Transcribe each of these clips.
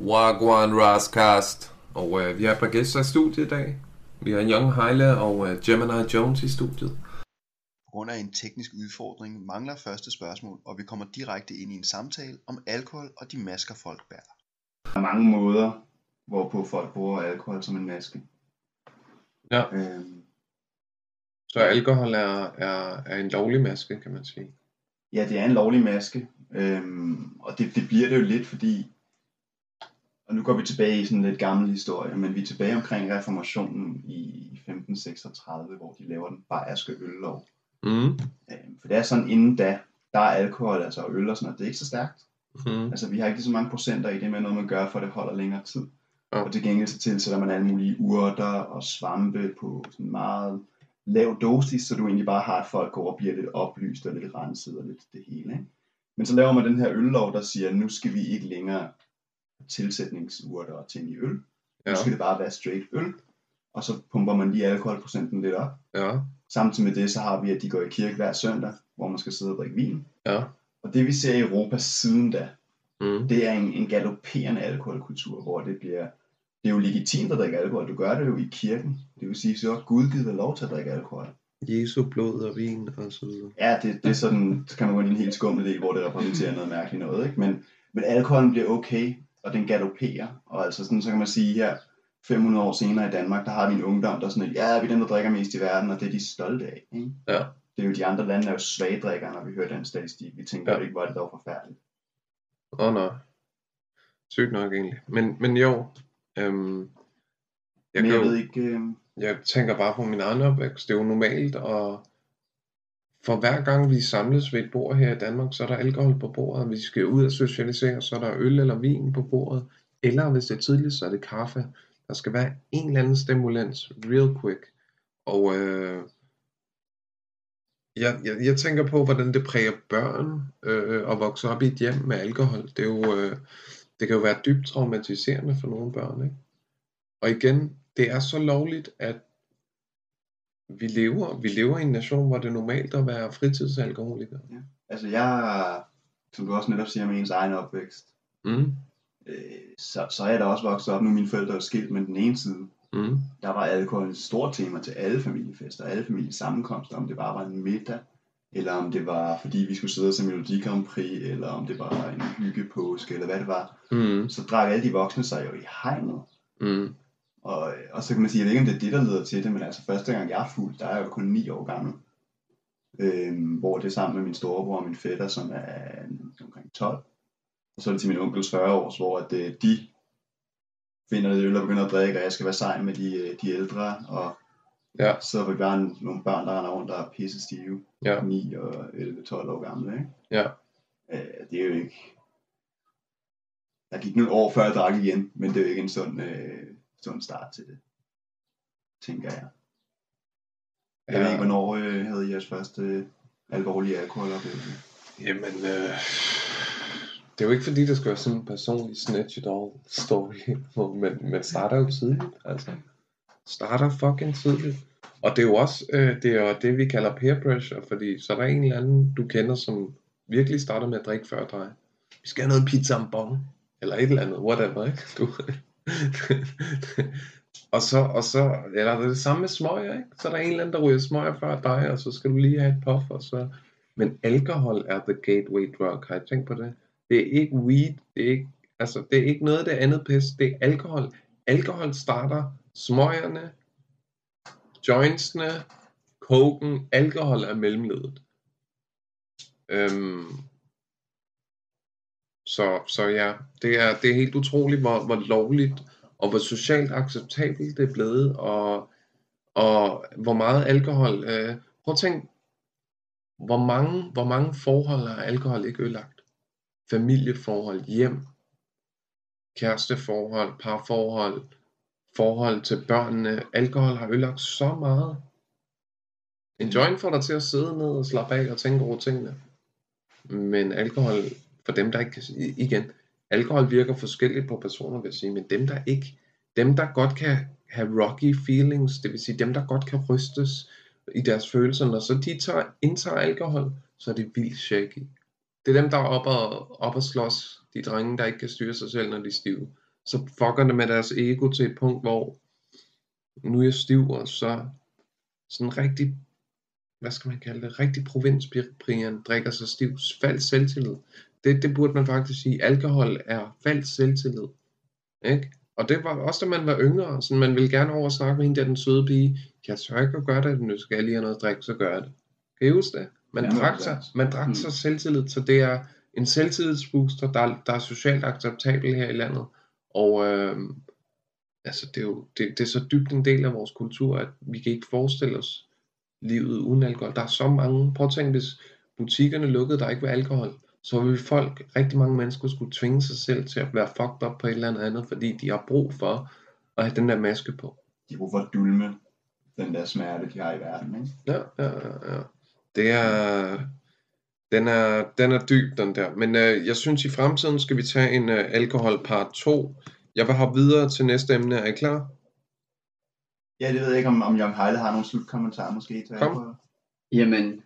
Wagwan Rascast. Og øh, vi har et par gæster i studiet i dag. Vi har Young Heile og øh, Gemini Jones i studiet. På grund af en teknisk udfordring mangler første spørgsmål, og vi kommer direkte ind i en samtale om alkohol og de masker folk bærer. Der er mange måder, hvorpå folk bruger alkohol som en maske. Ja. Øhm, Så alkohol er, er, er en lovlig maske, kan man sige. ja, det er en lovlig maske, øhm, og det, det bliver det jo lidt, fordi, og nu går vi tilbage i sådan en lidt gammel historie, men vi er tilbage omkring reformationen i 1536, hvor de laver den bayerske øllov. Mm. Øhm, for det er sådan, inden da, der er alkohol, altså og øl og sådan noget, det er ikke så stærkt. Mm. Altså, vi har ikke så mange procenter i det, men noget man gør, for at det holder længere tid. Ja. Og til gengæld så tilsætter man alle mulige urter og svampe på sådan meget lav dosis, så du egentlig bare har, at folk går og bliver lidt oplyst og lidt renset og lidt det hele. Ikke? Men så laver man den her øllov, der siger, at nu skal vi ikke længere tilsætningsurter og ting i øl. Nu Ja. skal det bare være straight øl. Og så pumper man lige alkoholprocenten lidt op. Ja. Samtidig med det, så har vi, at de går i kirke hver søndag, hvor man skal sidde og drikke vin. Ja. Og det vi ser i Europa siden da, Mm. det er en, en galopperende alkoholkultur, hvor det bliver, det er jo legitimt at drikke alkohol. Du gør det jo i kirken. Det vil sige, så Gud givet dig lov til at drikke alkohol. Jesu blod og vin og så videre. Ja, det, det er sådan, så kan man gå ind i en helt skummel idé, hvor det repræsenterer noget mærkeligt noget, ikke? Men, men alkoholen bliver okay, og den galopperer. Og altså sådan, så kan man sige her, 500 år senere i Danmark, der har vi en ungdom, der er sådan, ja, vi er dem, der drikker mest i verden, og det er de stolte af. Ikke? Ja. Det er jo de andre lande, der er jo svagdrikkere, når vi hører den statistik. Vi tænker Ja. jo ikke, hvor er det dog forfærdeligt. Åh oh, nej. Sygt nok egentlig. Men, men jo. Øhm, jeg, Men jeg jo, ved ikke, øh, jeg tænker bare på min egen opvækst. Det er jo normalt, og for hver gang vi samles ved et bord her i Danmark, så er der alkohol på bordet. Hvis Vi skal ud og socialisere, så er der øl eller vin på bordet. Eller hvis det er tidligt, så er det kaffe. Der skal være en eller anden stimulans, real quick. Og øh, jeg, jeg, jeg tænker på, hvordan det præger børn øh, at vokse op i et hjem med alkohol. Det, er jo, øh, det kan jo være dybt traumatiserende for nogle børn. Ikke? Og igen, det er så lovligt, at vi lever, vi lever i en nation, hvor det er normalt at være fritidsalkoholiker. altså jeg, som du også netop siger med ens egen opvækst, Mm, øh, så, så er jeg da også vokset op, nu mine forældre er skilt, men den ene side, mm, der var alkohol et stort tema til alle familiefester, alle familiesammenkomster, om det bare var en middag, eller om det var fordi vi skulle sidde se Melodi Grand Prix, eller om det var en hyggepåske, eller hvad det var. mm, Så drak alle de voksne sig jo i hegnet. mm, Og, og så kan man sige, jeg ved ikke om det er det, der leder til det, men altså første gang jeg er fuld, der er jeg jo kun 9 år gammel. Øhm, hvor det er sammen med min storebror og min fætter, som er omkring 12. Og så er det til min onkels 40 års, hvor at, øh, de finder lidt øl og begynder at drikke, og jeg skal være sammen med de, øh, de ældre, og Ja. så er vi bare nogle børn, der render rundt, der er pisse stive, Ja. 9 og 11-12 år gamle, ikke? Ja. Øh, det er jo ikke... Der gik nogle år før jeg drak igen, men det er jo ikke en sund, øh, sund start til det, tænker jeg. Jeg ja. ved ikke, hvornår øh, havde I jeres første øh, alvorlige alkoholoplevelse? Jamen, øh, det er jo ikke fordi, det skal være sådan en personlig snatch it all story, hvor man, man starter jo tidligt, altså. Starter fucking tidligt. Og det er jo også øh, det, er det, vi kalder peer pressure, fordi så er der en eller anden, du kender, som virkelig starter med at drikke før dig. Vi skal have noget pizza om bong, eller et eller andet, whatever, ikke? Du, og så, og så, eller det er det samme med smøger, ikke? Så er der en eller anden, der ryger smøger før dig, og så skal du lige have et puff, og så... Men alkohol er the gateway drug, har jeg tænkt på det? Det er ikke weed, det er ikke, altså, det er ikke noget af det andet pis, det er alkohol. Alkohol starter smøgerne, jointsene, koken, alkohol er mellemledet. Øhm, så, så ja, det er, det er helt utroligt, hvor, hvor lovligt og hvor socialt acceptabelt det er blevet, og, og hvor meget alkohol... Øh, prøv at tænk, hvor mange, hvor mange forhold har alkohol ikke ødelagt? Familieforhold, hjem, kæresteforhold, parforhold, forhold til børnene. Alkohol har ødelagt så meget. En joint får dig til at sidde ned og slappe af og tænke over tingene. Men alkohol, for dem der ikke kan, igen, alkohol virker forskelligt på personer, vil jeg sige, men dem der ikke, dem der godt kan have rocky feelings, det vil sige dem der godt kan rystes i deres følelser, når så de tager, indtager alkohol, så er det vildt shaky. Det er dem der er op og, op og slås, de drenge der ikke kan styre sig selv, når de er stive. så fucker det med deres ego til et punkt, hvor nu er jeg stiv, og så sådan rigtig, hvad skal man kalde det, rigtig provinsbrian drikker sig stiv, falsk selvtillid. Det, det burde man faktisk sige. Alkohol er falsk selvtillid. Ikke? Og det var også, da man var yngre, sådan, man ville gerne over og snakke med hende der, den søde pige. Jeg tør ikke at gøre det, nu skal jeg lige have noget at drikke, så gør jeg det. Kan I huske det? Man Ja, drak sig, man drak Mm. sig selvtillid, så det er en selvtillidsbooster, der, er- der er socialt acceptabel her i landet. Og øh, altså, det er jo det, det er så dybt en del af vores kultur, at vi kan ikke forestille os livet uden alkohol. Der er så mange, prøv at tænke, hvis butikkerne lukkede, der ikke var alkohol, så ville folk, rigtig mange mennesker, skulle tvinge sig selv til at være fucked up på et eller andet andet, fordi de har brug for at have den der maske på. De har brug for at dulme den der smerte, de har i verden. Ikke? Ja, ja, ja. Det er, den er, den er dyb, den der. Men øh, jeg synes, i fremtiden skal vi tage en øh, alkohol part 2. Jeg vil hoppe videre til næste emne. Er I klar? Ja, det ved jeg ikke, om, om Young Heile har nogle slutkommentarer måske til Kom. alkohol. Jamen,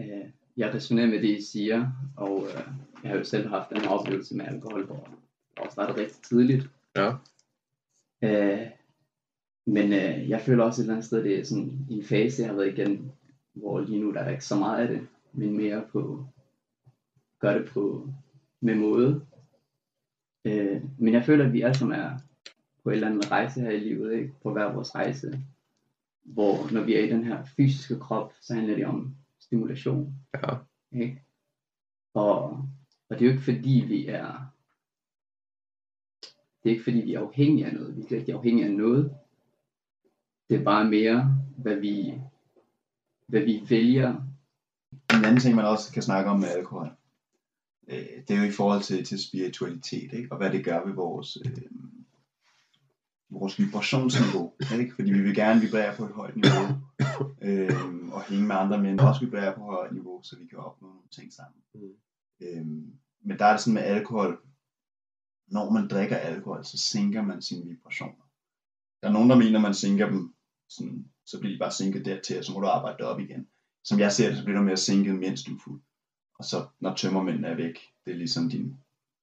øh, jeg resonerer med det, I siger, og øh, jeg har jo selv haft en oplevelse med alkohol, hvor jeg startede rigtig tidligt. Ja. Øh, men øh, jeg føler også et eller andet sted, det er sådan en fase, jeg har været igennem, hvor lige nu der er ikke så meget af det, men mere på, gør det på, med måde. Øh, men jeg føler, at vi alle sammen er på en eller anden rejse her i livet, ikke? på hver vores rejse, hvor når vi er i den her fysiske krop, så handler det om stimulation. Ja. Ikke? Og, og det er jo ikke fordi vi er det er ikke fordi vi er afhængige af noget. Vi er slet ikke afhængige af noget. Det er bare mere, hvad vi, hvad vi vælger. En anden ting, man også kan snakke om med alkohol, øh, det er jo i forhold til, til spiritualitet, ikke? og hvad det gør ved vores, øh, vores vibrationsniveau. Ikke? Fordi vi vil gerne vibrere på et højt niveau, øh, og hænge med andre der også vibrerer på et højt niveau, så vi kan opnå nogle ting sammen. Mm. Øh, men der er det sådan med alkohol, når man drikker alkohol, så sænker man sine vibrationer. Der er nogen, der mener, at man sænker dem, sådan, så bliver de bare sænket dertil, og så må du arbejde det op igen. Som jeg ser det, så bliver du mere sænket, mens du er fuld. Og så når tømmermændene er væk, det er ligesom din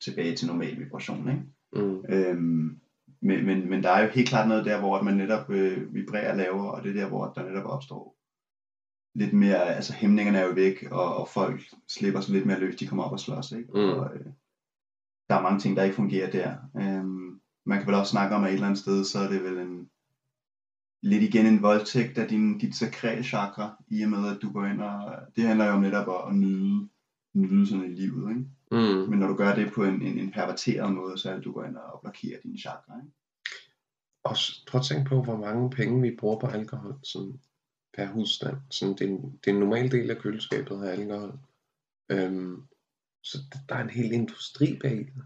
tilbage til normal vibration. Ikke? Mm. Øhm, men, men, men der er jo helt klart noget der, hvor man netop øh, vibrerer lavere, og det er der, hvor der netop opstår lidt mere, altså hæmningerne er jo væk, og, og folk slipper sig lidt mere løs, de kommer op og slås, ikke? Mm. Og, øh, der er mange ting, der ikke fungerer der. Øhm, man kan vel også snakke om, at et eller andet sted, så er det vel en, lidt igen en voldtægt af din, dit sakrale chakra, i og med, at du går ind og, det handler jo om netop at, at nyde, nyde sådan i livet, ikke? Mm. Men når du gør det på en, en, en perverteret måde, så er det, du går ind og blokerer dine chakra, ikke? Og prøv at tænke på, hvor mange penge vi bruger på alkohol sådan per husstand. Sådan, det, er en, det er en normal del af køleskabet her alkohol. Øhm, så der er en hel industri bag det.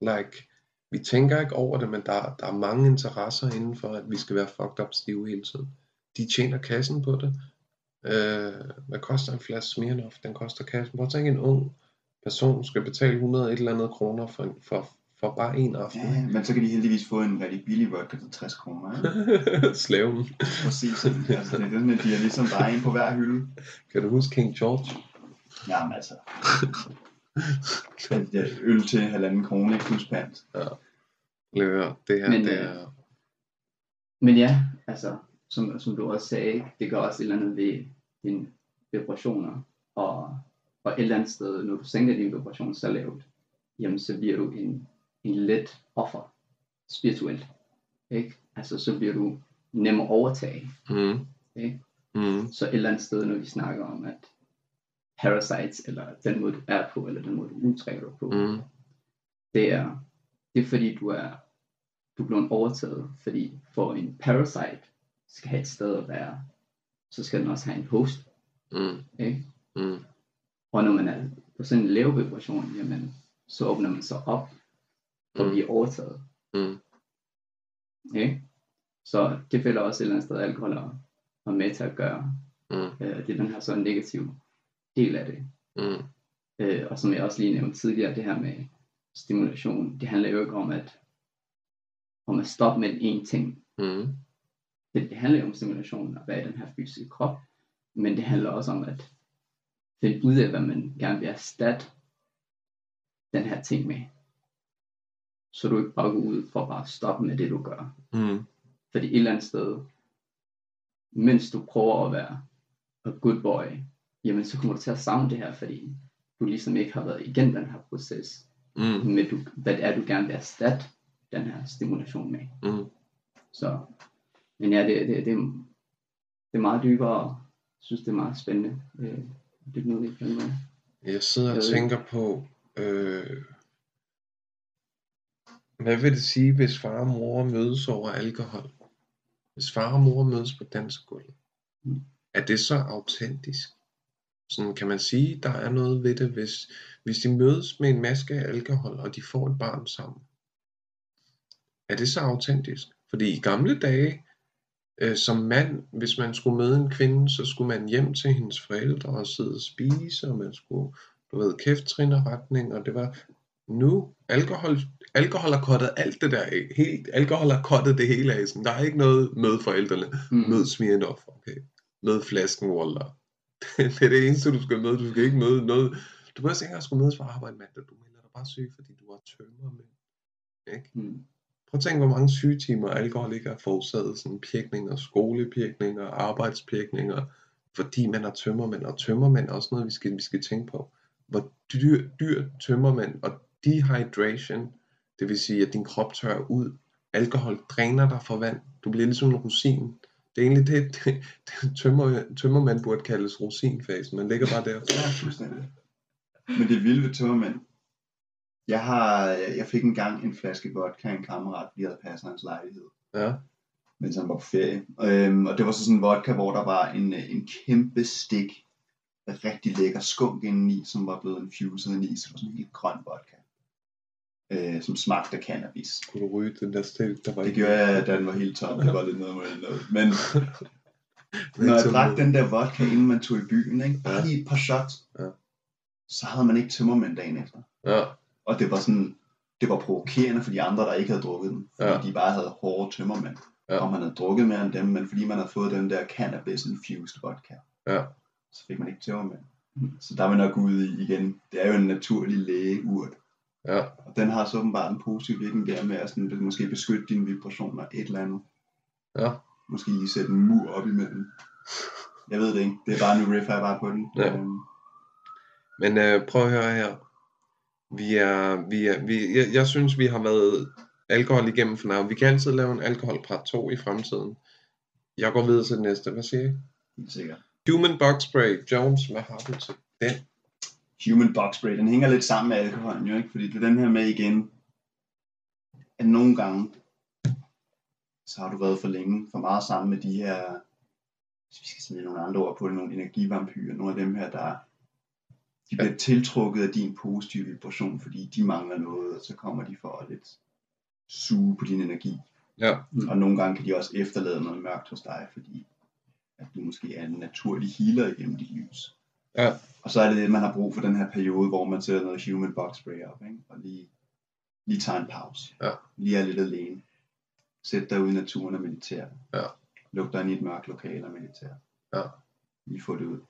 Like, vi tænker ikke over det, men der, der er mange interesser inden for, at vi skal være fucked up stive hele tiden. De tjener kassen på det. Øh, hvad koster en flaske Smirnoff? Den koster kassen. Prøv at tænke, en ung person skal betale 100 et eller andet kroner for, for, for bare en aften. Ja, men så kan de heldigvis få en rigtig billig vodka til 60 kroner, ikke? Slaven. Præcis. Altså, det er sådan, at de er ligesom bare en på hver hylde. Kan du huske King George? Jamen altså. At, ja, øl til halvanden krone, ikke plus pant. Løver, det her, Men, det øh, er... Men ja, altså, som, som du også sagde, det gør også et eller andet ved dine vibrationer. Og, og et eller andet sted, når du sænker din vibration så lavt, jamen så bliver du en, en let offer spirituelt. Ikke? Altså så bliver du nem at overtage. Mm. Ikke? Mm. Så et eller andet sted, når vi snakker om, at parasites, eller den måde du er på, eller den måde du udtrækker dig på, Mm. det er, det er fordi du er, du er blevet overtaget, fordi for en parasite skal have et sted at være, så skal den også have en host, Mm. ikke? Mm. Og når man er på sådan en lav vibration, jamen, så åbner man sig op at Mm. blive overtaget, Mm. ikke? Så det føler også et eller andet sted, alkohol er, er med til at gøre. Mm. Øh, det er den her så negative del af det. Mm. Øh, og som jeg også lige nævnte tidligere, det her med stimulation, det handler jo ikke om at, om at stoppe med én ting. Mm. Det, det handler jo om stimulation at være i den her fysiske krop, men det handler også om at finde ud af, hvad man gerne vil erstatte den her ting med. så du ikke bare går ud for bare at stoppe med det, du gør. Mm. Fordi et eller andet sted, mens du prøver at være a good boy, jamen så kommer du til at savne det her, fordi du ligesom ikke har været igennem den her proces, Mm. med du, hvad det er, du gerne vil erstatte den her stimulation med. Mm. Så, men ja, det, det, det, det er meget dybere, og jeg synes, det er meget spændende. Øh, det er vi kan med. Jeg sidder og Jeg ved tænker på, øh, hvad vil det sige, hvis far og mor mødes over alkohol? Hvis far og mor mødes på dansegulvet, Mm. er det så autentisk? Sådan kan man sige, der er noget ved det, hvis, hvis de mødes med en maske af alkohol, og de får et barn sammen. Er det så autentisk? Fordi i gamle dage, øh, som mand, hvis man skulle møde en kvinde, så skulle man hjem til hendes forældre og sidde og spise, og man skulle, du ved, kæfttrinderretning, og det var nu, alkohol, alkohol har kottet alt det der af, helt, alkohol har kottet det hele af, sådan, der er ikke noget mød forældrene, Mm. mød Smirnoff, okay, mød flasken Walter, det er det eneste du skal møde, du skal ikke møde noget, du behøver ikke engang skulle mødes for arbejde mandag, du melder dig bare syg, fordi du har tømmermænd, ikke? Mm. Prøv at tænke, hvor mange sygetimer alkohol ikke har forårsaget, sådan pirkninger, skolepirkninger, arbejdspirkninger, fordi man er tømmermænd, og tømmermænd er også noget, vi skal, vi skal tænke på. Hvor dyr, dyr tømmermænd og dehydration, det vil sige, at din krop tørrer ud, alkohol dræner dig for vand, du bliver ligesom en rosin. Det er egentlig det, det, det tømmer, tømmermand burde kaldes rosinfasen, man ligger bare der. Ja, fuldstændig. Men det vilde ved tømmermænd. Jeg, har, jeg fik engang en flaske vodka af en kammerat, vi havde passet hans lejlighed, Ja, mens han var på ferie. Øhm, og det var så sådan en vodka, hvor der var en, øh, en kæmpe stik af rigtig lækker skunk indeni, som var blevet infuset indeni, så det var sådan en helt grøn vodka. Øh, som smagte af cannabis. kunne du ryge den der stil, der var Det gjorde jeg, da den var helt tom. Det var lidt noget med noget. Men når jeg drak den der vodka, inden man tog i byen, ikke? bare Ja. lige et par shots, Ja. så havde man ikke tømmermænd dagen efter. Ja, Og det var sådan, det var provokerende for de andre, der ikke havde drukket den. Fordi Ja. de bare havde hårde tømmermænd. Ja. Og man havde drukket mere end dem, men fordi man havde fået den der cannabis-infused vodka, Ja. så fik man ikke tømmermænd. Så der er vi nok ude i igen. Det er jo en naturlig lægeurt. ja, Og den har så åbenbart en positiv virkning der med at sådan, måske beskytte dine vibrationer et eller andet. ja. Måske lige sætte en mur op imellem. Jeg ved det ikke. Det er bare en riff, jeg bare på den. Ja. Øhm, Men øh, prøv at høre her. Vi er, vi er, vi, jeg, jeg synes, vi har været alkohol igennem for now. Vi kan altid lave en alkoholprat 2 i fremtiden. Jeg går videre til det næste. Hvad siger I? helt sikkert. Human Bug Spray. Jones, hvad har du til den? Human Box Spray, den hænger lidt sammen med alkoholen jo, ikke? Fordi det er den her med igen, at nogle gange, så har du været for længe, for meget sammen med de her, hvis vi skal sætte nogle andre ord på det, nogle energivampyrer, nogle af dem her, der de bliver tiltrukket af din positive vibration, fordi de mangler noget, og så kommer de for at lidt suge på din energi. Ja, Og nogle gange kan de også efterlade noget mørkt hos dig, fordi at du måske er en naturlig healer igennem dit lys. ja, Og så er det det, man har brug for den her periode, hvor man sætter noget human box spray op, ikke? og lige, lige tager en pause. Ja. Lige er lidt alene. Sæt dig ud i naturen og meditere. Ja. Luk dig ind i et mørkt lokale og meditere. Ja. Lige få det ud.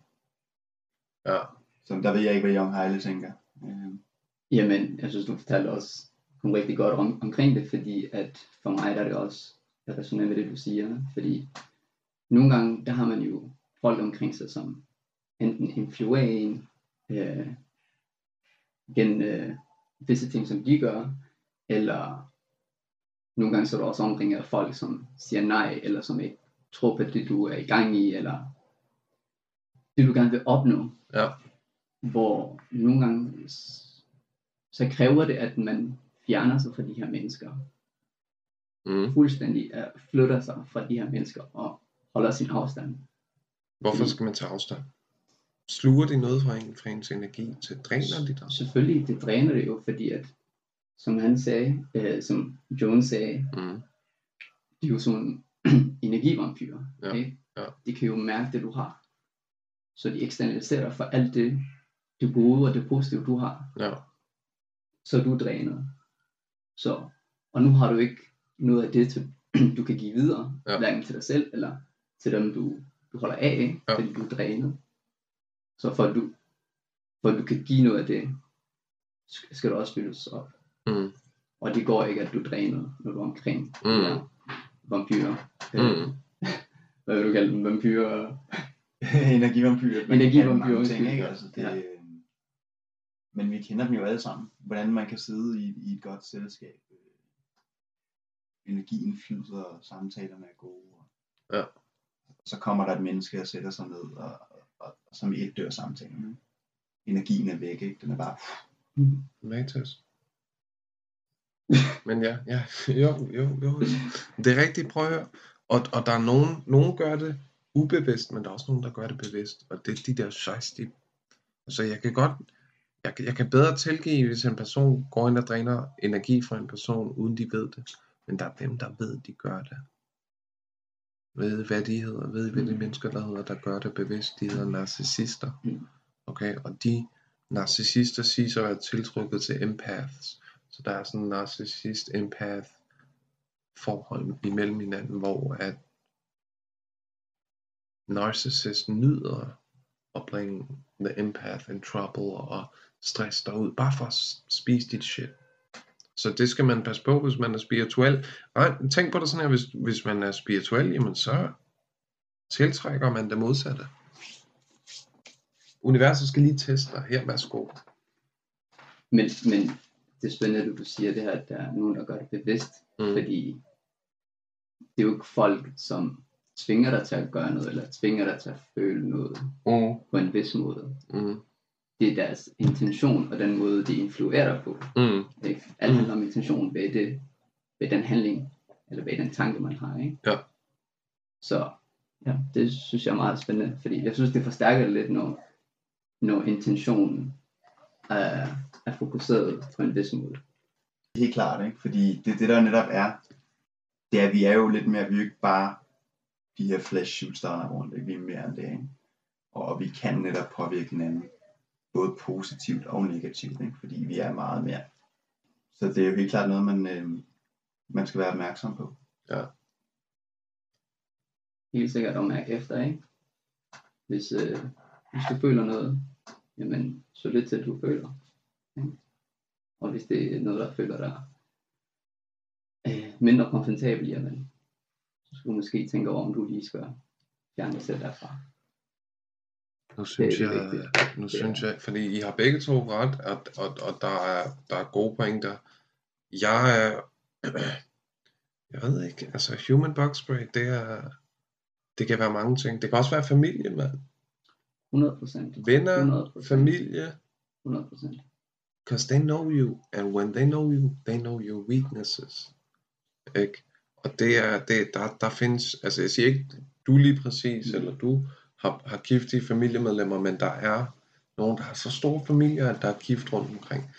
ja. Så der ved jeg ikke, hvad Young Heile tænker. Øhm, Jamen, jeg synes, du fortalte også kom rigtig godt om, omkring det, fordi at for mig der er det også, jeg resonerer med det, du siger, fordi nogle gange, der har man jo folk omkring sig, som enten influerer en, øh, gennem øh, visse ting, som de gør, eller nogle gange så er du også omringet af folk, som siger nej, eller som ikke tror på det, du er i gang i, eller det, du gerne vil opnå. Ja. Hvor nogle gange, så kræver det, at man fjerner sig fra de her mennesker, Mm. fuldstændig uh, flytter sig fra de her mennesker, og holder sin afstand. Hvorfor skal man tage afstand? Sluger de noget fra, en, fra ens energi til? Dræner de dig? Selvfølgelig, det dræner det jo, fordi at, som han sagde, øh, som Jones sagde, Mm. de er jo sådan energivampyrer. Ja, Ikke? ja. De kan jo mærke det, du har. Så de eksternaliserer for alt det, det gode og det positive, du har. Ja, Så er du drænet. Så, og nu har du ikke noget af det, til, du kan give videre, Ja. hverken til dig selv, eller til dem, du, du holder af? Ja. fordi du er drænet. Så for at, du, for at du kan give noget af det, sk- skal du også fyldes op. mm. Og det går ikke, at du dræner, når du er omkring Mm. ja, vampyrer. Øh, Mm. Hvad vil du kalde dem? Vampyrer? Energivampyrer. Energivampyrer, ting, ikke? Altså, det, Ja. Men vi kender dem jo alle sammen. Hvordan man kan sidde i, i et godt selskab. Øh, Energien flyder, og samtalerne er gode. Og Ja. Så kommer der et menneske og sætter sig ned, og, og, og, og som et dør samtalen. Energien er væk, ikke? Den er bare... Mm. Matas. Men ja, ja, jo, jo, jo. Det er rigtigt, prøv at høre. Og, og der er nogen, nogen gør det ubevidst, men der er også nogen, der gør det bevidst. Og det er de der joystick. Altså jeg kan godt, jeg, kan- jeg kan bedre tilgive, hvis en person går ind og dræner energi fra en person, uden de ved det. Men der er dem, der ved, de gør det. Ved hvad de hedder, ved hvad de Mm. mennesker, der hedder, der gør det bevidst. De hedder narcissister. Mm. Okay, og de narcissister siges at være tiltrukket til empaths. Så der er sådan en narcissist-empath forhold imellem hinanden, hvor at narcissist nyder at bringe the empath in trouble og stress derud, bare for at spise dit shit. Så det skal man passe på, hvis man er spirituel. Ej, tænk på det sådan her, hvis, hvis man er spirituel, jamen så tiltrækker man det modsatte. Universet skal lige teste dig. Her, værsgo. Men, men det er spændende, at du siger det her, at der er nogen, der gør det bevidst. Mm. Fordi det er jo ikke folk, som tvinger dig til at gøre noget, eller tvinger dig til at føle noget Mm. på en vis måde. Mm. Det er deres intention, og den måde, de influerer dig på. Mm. Ikke? Alt handler om intention ved, det, ved den handling, eller ved den tanke, man har. Ikke? Ja. Så ja, det synes jeg er meget spændende, fordi jeg synes, det forstærker det lidt, når, når intentionen er, er fokuseret på en vis måde. Helt klart, ikke? Fordi det, det der netop er, det er, at vi er jo lidt mere, vi er jo ikke bare de her flash shoots, der er rundt, ikke? vi er mere end det, ikke? Og vi kan netop påvirke hinanden, både positivt og negativt, ikke? fordi vi er meget mere. Så det er jo helt klart noget, man, øh, man skal være opmærksom på. Helt sikkert at mærke efter, ikke? Hvis, øh, hvis du føler noget, jamen så lidt til du føler. Ikke? Og hvis det er noget, der føler dig øh, mindre komfortabel, jamen så skal du måske tænke over, om du lige skal fjerne dig selv derfra. Nu synes jeg, vigtigt. nu synes jeg, fordi I har begge to ret, og, og, og der, er, der er gode pointer. Jeg er, jeg ved ikke, altså human bug spray, det er, det kan være mange ting. Det kan også være familie, mand. 100 procent. Venner, 100%. familie, 100 procent. because they know you, and when they know you, they know your weaknesses. Ikke? Og det er, det, der, der findes, altså jeg siger ikke, du lige præcis, Mm. eller du har, har giftige familiemedlemmer, men der er nogen, der har så store familier, at der er gift rundt omkring.